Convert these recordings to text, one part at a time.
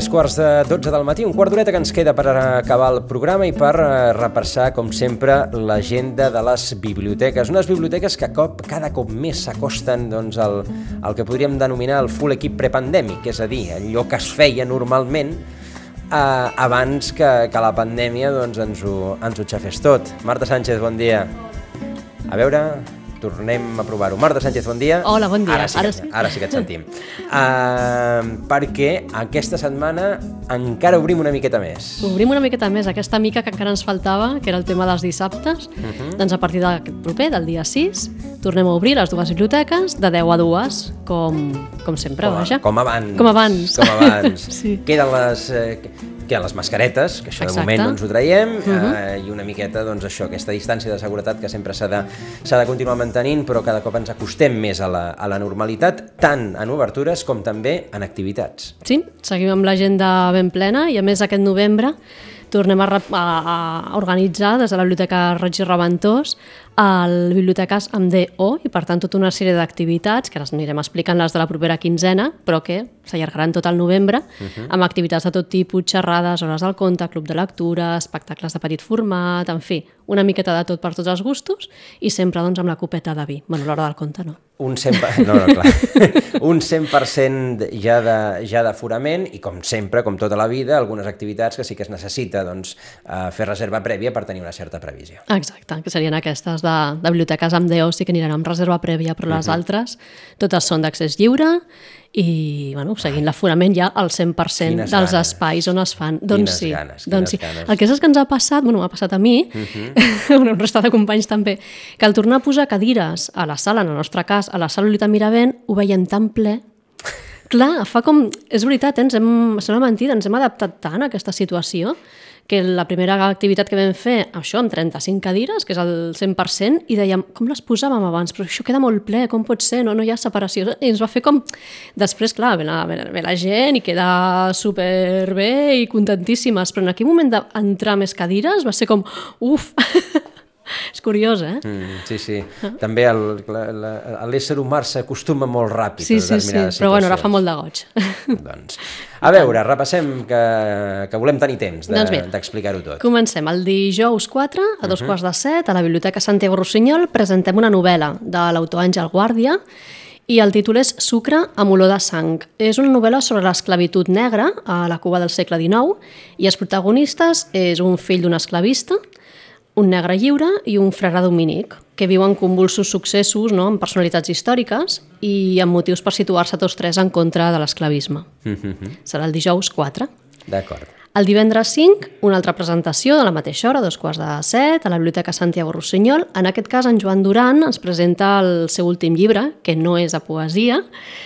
Tres quarts de 12 del matí, un quart d'horeta que ens queda per acabar el programa i per eh, repassar, com sempre, l'agenda de les biblioteques. Unes biblioteques que cop, cada cop més s'acosten doncs, al, al que podríem denominar el full equip prepandèmic, és a dir, allò que es feia normalment eh, abans que, que la pandèmia doncs, ens, ho, ens ho xafés tot. Marta Sánchez, bon dia. A veure, tornem a provar-ho. Marta Sánchez, bon dia. Hola, bon dia. Ara sí, Ara sí. ara sí que et sentim. Uh, perquè aquesta setmana encara obrim una miqueta més. Obrim una miqueta més aquesta mica que encara ens faltava, que era el tema dels dissabtes. Uh Mhm. -huh. Doncs a partir d'aquest proper, del dia 6, tornem a obrir les dues biblioteques de 10 a 2, com, com sempre, com, a- vaja. com abans. Com abans. Com abans. Sí. Queden les... Eh, queden les mascaretes, que això Exacte. de moment no ens ho traiem, uh Mhm. eh, i una miqueta, doncs això, aquesta distància de seguretat que sempre s'ha de, de continuar mantenint, però cada cop ens acostem més a la, a la normalitat, tant en obertures com també en activitats. Sí, seguim amb l'agenda ben plena i a més aquest novembre tornem a, a, a organitzar des de la Biblioteca Roig i Reventós el Biblioteques amb DO i per tant tota una sèrie d'activitats que ara anirem explicant les de la propera quinzena però que s'allargaran tot el novembre amb activitats de tot tipus, xerrades, hores del conte, club de lectura, espectacles de petit format, en fi, una miqueta de tot per tots els gustos i sempre doncs amb la copeta de vi. Bueno, l'hora del conte no. Un 100%, no, no, clar. un 100% ja de, ja d'aforament i com sempre, com tota la vida, algunes activitats que sí que es necessita doncs, eh, fer reserva prèvia per tenir una certa previsió. Exacte, que serien aquestes de, de biblioteques amb DO, sí que aniran amb reserva prèvia, però les altres totes són d'accés lliure i, bueno, seguint l'aforament ja al 100% Quines dels ganes. espais on es fan. Doncs Quines sí, ganes, doncs sí. ganes. El que és que ens ha passat, bueno, m'ha passat a mi, bueno, un resta de companys també, que al tornar a posar cadires a la sala, en el nostre cas, a la sala Lolita Miravent, ho veiem tan ple Clar, fa com... És veritat, eh? ens hem, sembla mentida, ens hem adaptat tant a aquesta situació que la primera activitat que vam fer, això, amb 35 cadires, que és el 100%, i dèiem, com les posàvem abans? Però això queda molt ple, com pot ser? No, no hi ha separació. I ens va fer com... Després, clar, ve la, ve la- gent i queda superbé i contentíssimes, però en aquell moment d'entrar més cadires va ser com, uf, és curiós, eh? Mm, sí, sí. També l'ésser humà s'acostuma molt ràpid Sí, a sí, sí, determinades però bueno, ara fa situacions. molt de goig. Doncs, a veure, repassem que, que volem tenir temps de- Doncs d'explicar-ho tot. Comencem. El dijous 4, a dos quarts de set, a la Biblioteca Santiago Rossinyol, presentem una novel·la de l'autor Àngel Guàrdia i el títol és Sucre amb olor de sang. És una novel·la sobre l'esclavitud negra a la Cuba del segle XIX i els protagonistes és un fill d'un esclavista, un negre lliure i un frare dominic, que viuen convulsos successos no, amb personalitats històriques i amb motius per situar-se tots tres en contra de l'esclavisme. Serà el dijous 4. D'acord. El divendres 5, una altra presentació de la mateixa hora, dos quarts de set, a la Biblioteca Santiago Rossinyol. En aquest cas, en Joan Duran ens presenta el seu últim llibre, que no és de poesia,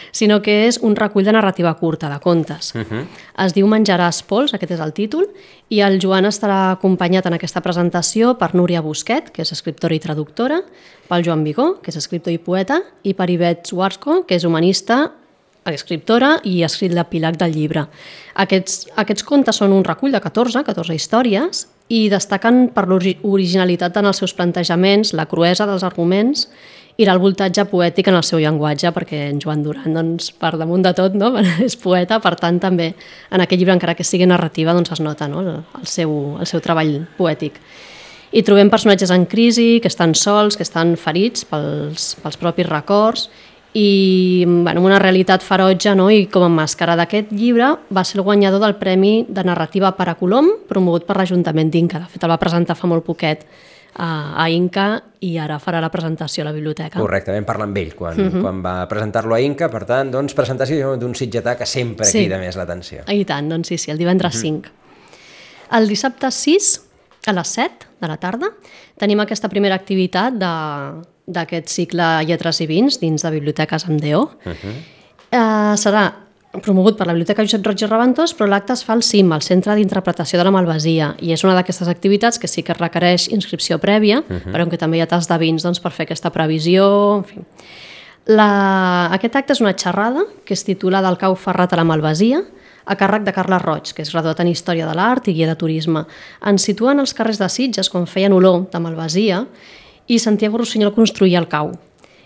sinó que és un recull de narrativa curta, de contes. Uh -huh. Es diu Menjaràs pols, aquest és el títol, i el Joan estarà acompanyat en aquesta presentació per Núria Busquet, que és escriptora i traductora, pel Joan Vigó, que és escriptor i poeta, i per Ivet Swarsko, que és humanista, escriptora i ha escrit l'epíleg del llibre. Aquests, aquests contes són un recull de 14, 14 històries, i destaquen per l'originalitat en els seus plantejaments, la cruesa dels arguments i el voltatge poètic en el seu llenguatge, perquè en Joan Duran, doncs, per damunt de tot, no? és poeta, per tant, també en aquest llibre, encara que sigui narrativa, doncs es nota no? el, seu, el seu treball poètic. I trobem personatges en crisi, que estan sols, que estan ferits pels, pels propis records, i bueno, amb una realitat ferotge no? i com a màscara d'aquest llibre va ser el guanyador del Premi de Narrativa per a Colom promogut per l'Ajuntament d'Inca. De fet, el va presentar fa molt poquet a, a Inca i ara farà la presentació a la biblioteca. Correcte, vam parlar amb ell quan, Mhm. quan va presentar-lo a Inca, per tant, doncs, presentació d'un sitgetà que sempre Sí. crida més l'atenció. I tant, doncs sí, sí, el divendres 5. El dissabte 6, a les 7 de la tarda, tenim aquesta primera activitat de- d'aquest cicle Lletres i Vins dins de Biblioteques amb DO. Uh -huh. eh, serà promogut per la Biblioteca Josep Roig i Reventós, però l'acte es fa al CIM, al Centre d'Interpretació de la Malvasia, i és una d'aquestes activitats que sí que requereix inscripció prèvia, uh -huh. però en què també hi ha tas de vins doncs, per fer aquesta previsió, en fi. La... Aquest acte és una xerrada que es titula Del cau ferrat a la Malvasia, a càrrec de Carles Roig, que és graduat en Història de l'Art i guia de turisme. Ens situen als carrers de Sitges quan feien olor de Malvasia i Santiago Rossinyol construïa el cau.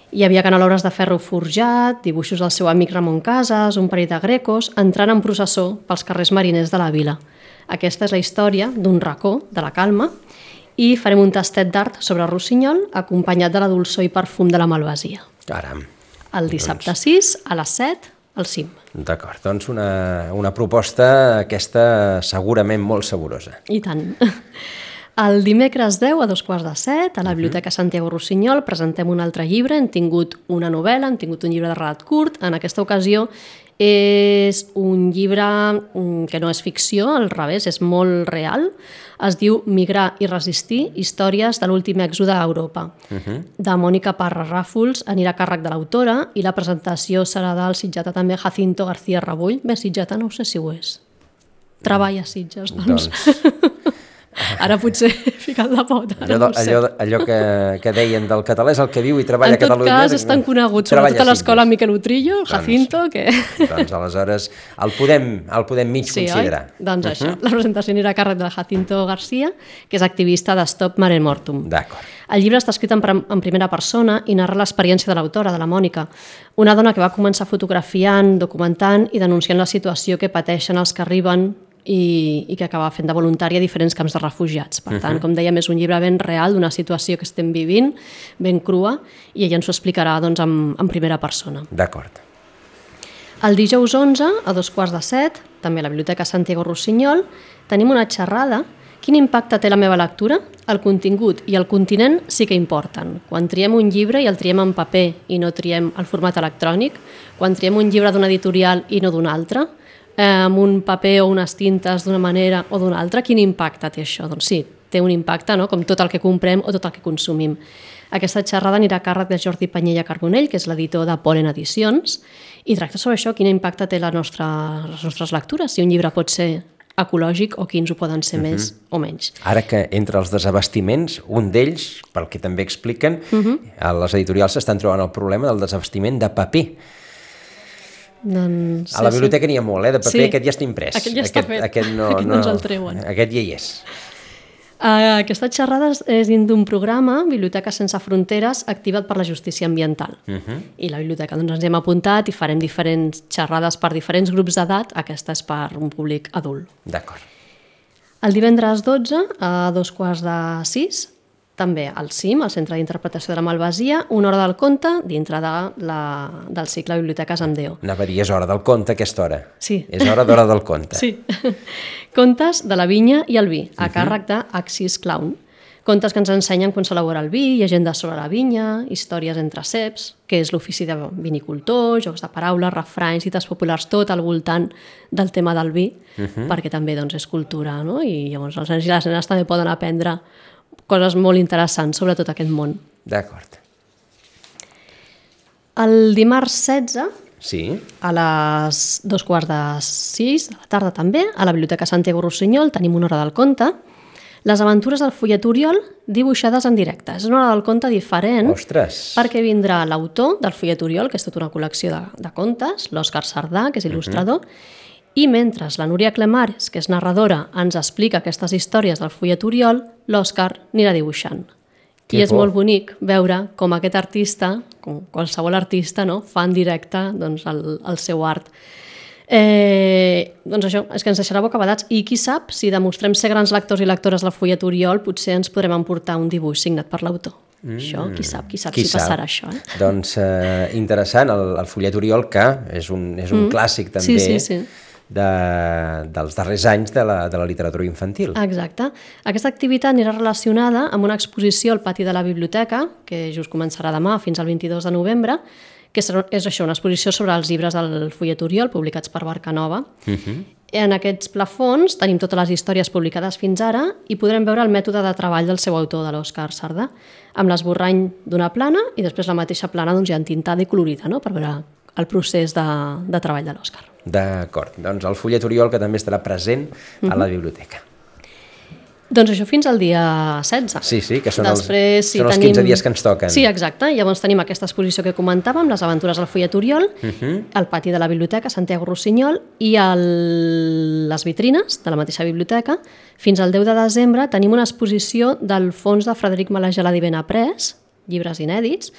Hi havia canelobres de ferro forjat, dibuixos del seu amic Ramon Casas, un parell de grecos, entrant en processó pels carrers mariners de la vila. Aquesta és la història d'un racó de la calma i farem un tastet d'art sobre Rossinyol acompanyat de la dolçor i perfum de la Malvasia. Caram. El dissabte 6 a les 7 al cim. D'acord, doncs una, una proposta aquesta segurament molt saborosa. I tant. El dimecres 10 a dos quarts de set, a la Biblioteca Santiago Rossinyol, presentem un altre llibre. Hem tingut una novel·la, hem tingut un llibre de relat curt. En aquesta ocasió és un llibre mm, que no és ficció, al revés, és molt real. Es diu Migrar i resistir, històries de l'últim èxode a Europa. Uh -huh. De Mònica Parra Ràfols, anirà a càrrec de l'autora i la presentació serà del sitjata també Jacinto García Rebull. Bé, sitjata no sé si ho és. Treballa a Sitges, doncs. Doncs Ara potser he ficat la pota, allò, no allò, allò que, que deien del català és el que viu i treballa en tot a Catalunya. cas, és tan conegut, Treballa sobretot a l'escola. Miquel Utrillo, el Jacinto, que... Doncs aleshores el podem, el podem mig Sí, considerar. oi? Doncs això, la presentació anirà a càrrec de Jacinto García, que és activista de Stop Mare Mortum. D'acord. El llibre està escrit en, en primera persona i narra l'experiència de l'autora, de la Mònica, una dona que va començar fotografiant, documentant i denunciant la situació que pateixen els que arriben i, i que acaba fent de voluntària a diferents camps de refugiats. Per tant, com dèiem, és un llibre ben real d'una situació que estem vivint, ben crua, i ella ens ho explicarà doncs, en, en primera persona. D'acord. El dijous 11, a dos quarts de set, també a la Biblioteca Santiago Rossinyol, tenim una xerrada Quin impacte té la meva lectura? El contingut i el continent sí que importen. Quan triem un llibre i el triem en paper i no triem el format electrònic, quan triem un llibre d'una editorial i no d'una altra, eh, amb un paper o unes tintes d'una manera o d'una altra, quin impacte té això? Doncs sí, té un impacte, no? com tot el que comprem o tot el que consumim. Aquesta xerrada anirà a càrrec de Jordi Panyella Carbonell, que és l'editor de Polen Edicions, i tracta sobre això, quin impacte té la nostra, les nostres lectures, si un llibre pot ser ecològic o quins ho poden ser més o menys. Ara que entre els desabastiments, un d'ells, pel que també expliquen, uh -huh. les editorials s'estan trobant el problema del desabastiment de paper. Doncs, A la biblioteca n'hi ha molt, eh, de paper, Sí. aquest ja està imprès. Aquest ja està aquest, fet. Aquest no, Aquest no no, ens el treuen. Aquest ja hi és. Uh, aquesta xerrada és- és dins d'un programa, Biblioteca Sense Fronteres, activat per la justícia ambiental. Uh -huh. I la biblioteca doncs, ens hem apuntat i farem diferents xerrades per diferents grups d'edat. Aquesta és per un públic adult. D'acord. El divendres 12, a dos quarts de sis, també al CIM, al Centre d'Interpretació de la Malvasia, una hora del conte dintre de la, del cicle Biblioteques amb Déu. Anava a dir, és hora del conte, aquesta hora. Sí. És hora d'hora del conte. Sí. Contes de la vinya i el vi, a càrrec de Axis Clown. Contes que ens ensenyen com s'elabora el vi, llegendes sobre la vinya, històries entre ceps, que és l'ofici de vinicultor, jocs de paraules, refranys, cites populars, tot al voltant del tema del vi, perquè també doncs, és cultura, no? I llavors els nens i les nenes també poden aprendre coses molt interessants sobre tot aquest món. D'acord. El dimarts 16 Sí? A les dos quarts de sis de la tarda també, a la Biblioteca Santiago Rossinyol, tenim una hora del conte, les aventures del fullet Oriol dibuixades en directe. És una hora del conte diferent Ostres! perquè vindrà l'autor del fullet Oriol, que és tota una col·lecció de, de contes, l'Òscar Sardà, que és il·lustrador, i mentre la Núria Clemares, que és narradora, ens explica aquestes històries del fullet Oriol, l'Òscar anirà dibuixant. Que I és bo. molt bonic veure com aquest artista, com qualsevol artista, no, fa en directe doncs, el, el seu art. Eh, doncs això, és que ens deixarà bocabadats i qui sap, si demostrem ser grans lectors i lectores del fullet Oriol, potser ens podrem emportar un dibuix signat per l'autor. Mm. Això, qui sap, qui sap Qui si passarà això. Eh? Doncs eh, interessant, el, el fullet Oriol, que és un, és un mm. clàssic també Sí, sí, sí. De, dels darrers anys de la, de la literatura infantil. Exacte. Aquesta activitat anirà relacionada amb una exposició al pati de la biblioteca, que just començarà demà fins al 22 de novembre, que serà- és això, una exposició sobre els llibres del fullet Oriol, publicats per Barcanova. Uh -huh. En aquests plafons tenim totes les històries publicades fins ara i podrem veure el mètode de treball del seu autor, de l'Òscar Sardà, amb l'esborrany d'una plana i després la mateixa plana doncs, ja entintada i colorida, no? per veure el procés de, de treball de l'Òscar. D'acord, doncs el fullet Oriol que també estarà present a la biblioteca. Doncs això fins al dia 16. Sí, sí, que són, Després, els, sí, són els tenim... 15 dies que ens toquen. Sí, exacte. Llavors tenim aquesta exposició que comentàvem, les aventures al Follet Oriol, uh Mhm. -huh. al pati de la biblioteca Santiago Rossinyol i el... les vitrines de la mateixa biblioteca. Fins al 10 de desembre tenim una exposició del fons de Frederic Malagelada i Benaprés, llibres inèdits,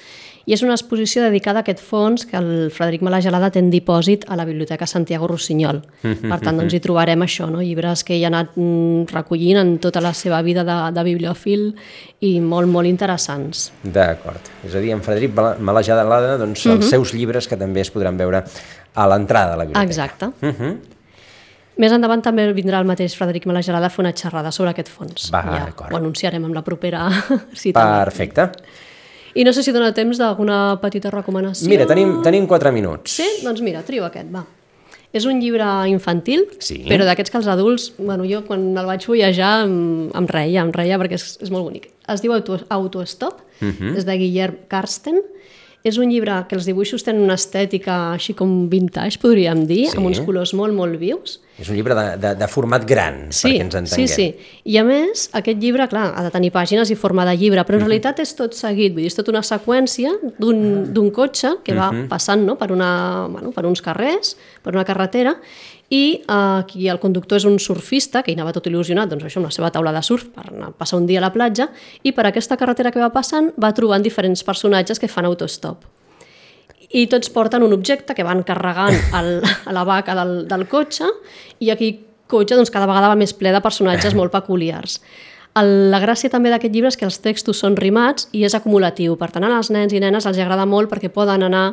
i és una exposició dedicada a aquest fons que el Frederic Malagelada té en dipòsit a la Biblioteca Santiago Rossinyol. Per tant, doncs hi trobarem això, no? llibres que ell ha anat mm, recollint en tota la seva vida de, de bibliòfil i molt, molt interessants. D'acord. És a dir, en Frederic Mala- Malajada Lada, doncs, Mhm. els seus llibres que també es podran veure a l'entrada de la biblioteca. Exacte. Uh -huh. Més endavant també vindrà el mateix Frederic Malagelada a fer una xerrada sobre aquest fons. Va, ja ho anunciarem amb la propera cita. Perfecte. I no sé si dona temps d'alguna petita recomanació. Mira, tenim, tenim 4 minuts. Sí? Doncs mira, trio aquest, va. És un llibre infantil, Sí. però d'aquests que els adults, bueno, jo quan el vaig fullejar em, em reia, em reia perquè és, és molt bonic. Es diu Auto, Autostop, uh Mhm. -huh. és de Guillerm Karsten. És un llibre que els dibuixos tenen una estètica així com vintage, podríem dir, Sí. amb uns colors molt, molt vius. És un llibre de, de, de format gran, Sí, perquè ens entenguem. sí, sí. I a més, aquest llibre, clar, ha de tenir pàgines i forma de llibre, però en realitat és tot seguit, vull dir, és tota una seqüència d'un d'un cotxe que va passant no, per, una, bueno, per uns carrers, per una carretera, i eh, aquí el conductor és un surfista, que hi anava tot il·lusionat, doncs això, amb la seva taula de surf, per anar passar un dia a la platja, i per aquesta carretera que va passant va trobant diferents personatges que fan autostop i tots porten un objecte que van carregant al, a la vaca del, del cotxe i aquí cotxe doncs, cada vegada va més ple de personatges molt peculiars. El, la gràcia també d'aquest llibre és que els textos són rimats i és acumulatiu. Per tant, als nens i nenes els agrada molt perquè poden anar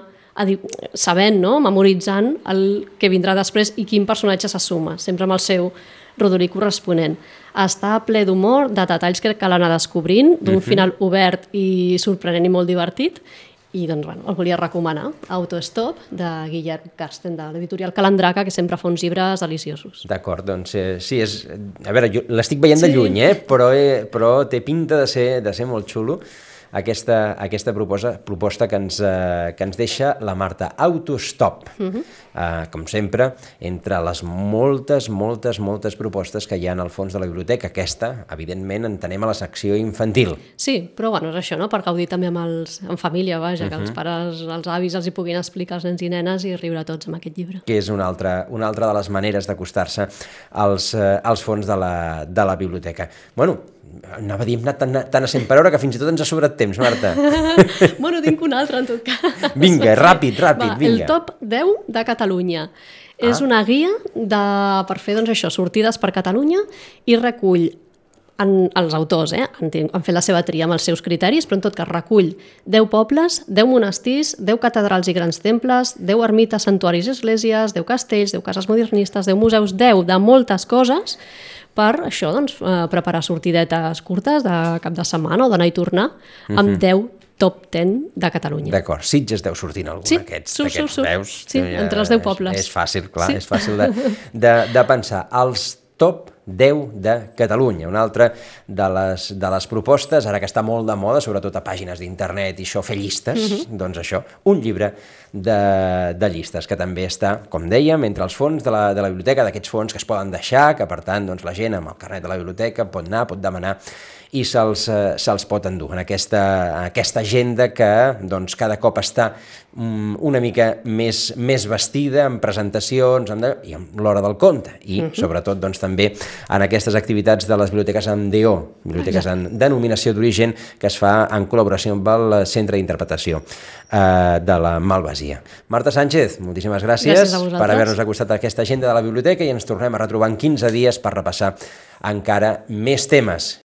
sabent, no? memoritzant el que vindrà després i quin personatge s'assuma, sempre amb el seu rodolí corresponent. Està ple d'humor, de detalls que cal anar descobrint, d'un final obert i sorprenent i molt divertit, i doncs, bueno, el volia recomanar, Autostop, de Guillem Karsten, de l'editorial Calandraca, que sempre fa uns llibres deliciosos. D'acord, doncs eh, sí, és... A veure, jo l'estic veient de Sí. lluny, eh? però, eh, però té pinta de ser, de ser molt xulo aquesta, aquesta proposta, proposta que, ens, eh, que ens deixa la Marta. Autostop. Uh -huh. eh, com sempre, entre les moltes, moltes, moltes propostes que hi ha en el fons de la biblioteca. Aquesta, evidentment, entenem a la secció infantil. Sí, però bueno, és això, no? per gaudir també amb els, en família, vaja, que els pares, els avis els hi puguin explicar als nens i nenes i riure tots amb aquest llibre. que és una altra, una altra de les maneres d'acostar-se als, eh, als fons de la, de la biblioteca. Bueno, anava a dir, hem anat tan, tan a 100 per hora que fins i tot ens ha sobrat temps, Marta. bueno, tinc un altre, en tot cas. Vinga, ràpid, ràpid, Va, vinga. El top 10 de Catalunya. És una guia de, per fer doncs, això, sortides per Catalunya i recull en, els autors eh, han, han fet la seva tria amb els seus criteris, però en tot cas recull 10 pobles, 10 monestirs, 10 catedrals i grans temples, 10 ermites, santuaris i esglésies, 10 castells, 10 cases modernistes, 10 museus, 10 de moltes coses per això, doncs, eh, preparar sortidetes curtes de cap de setmana o d'anar i tornar amb 10 top 10 de Catalunya. D'acord, Sitges deu sortir en algun Sí, d'aquests, surt, d'aquests surt, surt. veus. Sí, entre els 10 pobles. És, és fàcil, clar, Sí. és fàcil de, de, de pensar. Els top 10 de Catalunya, una altra de les, de les propostes, ara que està molt de moda, sobretot a pàgines d'internet i això, fer llistes, Mhm. doncs això, un llibre de, de llistes, que també està, com dèiem, entre els fons de la, de la biblioteca, d'aquests fons que es poden deixar, que per tant doncs, la gent amb el carnet de la biblioteca pot anar, pot demanar i se'ls eh, se pot endur en aquesta, aquesta agenda que doncs, cada cop està mm, una mica més, més vestida amb presentacions amb de, i amb l'hora del conte i uh -huh. sobretot doncs, també en aquestes activitats de les biblioteques en DO, biblioteques en denominació d'origen que es fa en col·laboració amb el Centre d'Interpretació eh, de la Malvasia. Marta Sánchez, moltíssimes gràcies, Gràcies per haver-nos acostat a aquesta agenda de la biblioteca i ens tornem a retrobar en 15 dies per repassar encara més temes.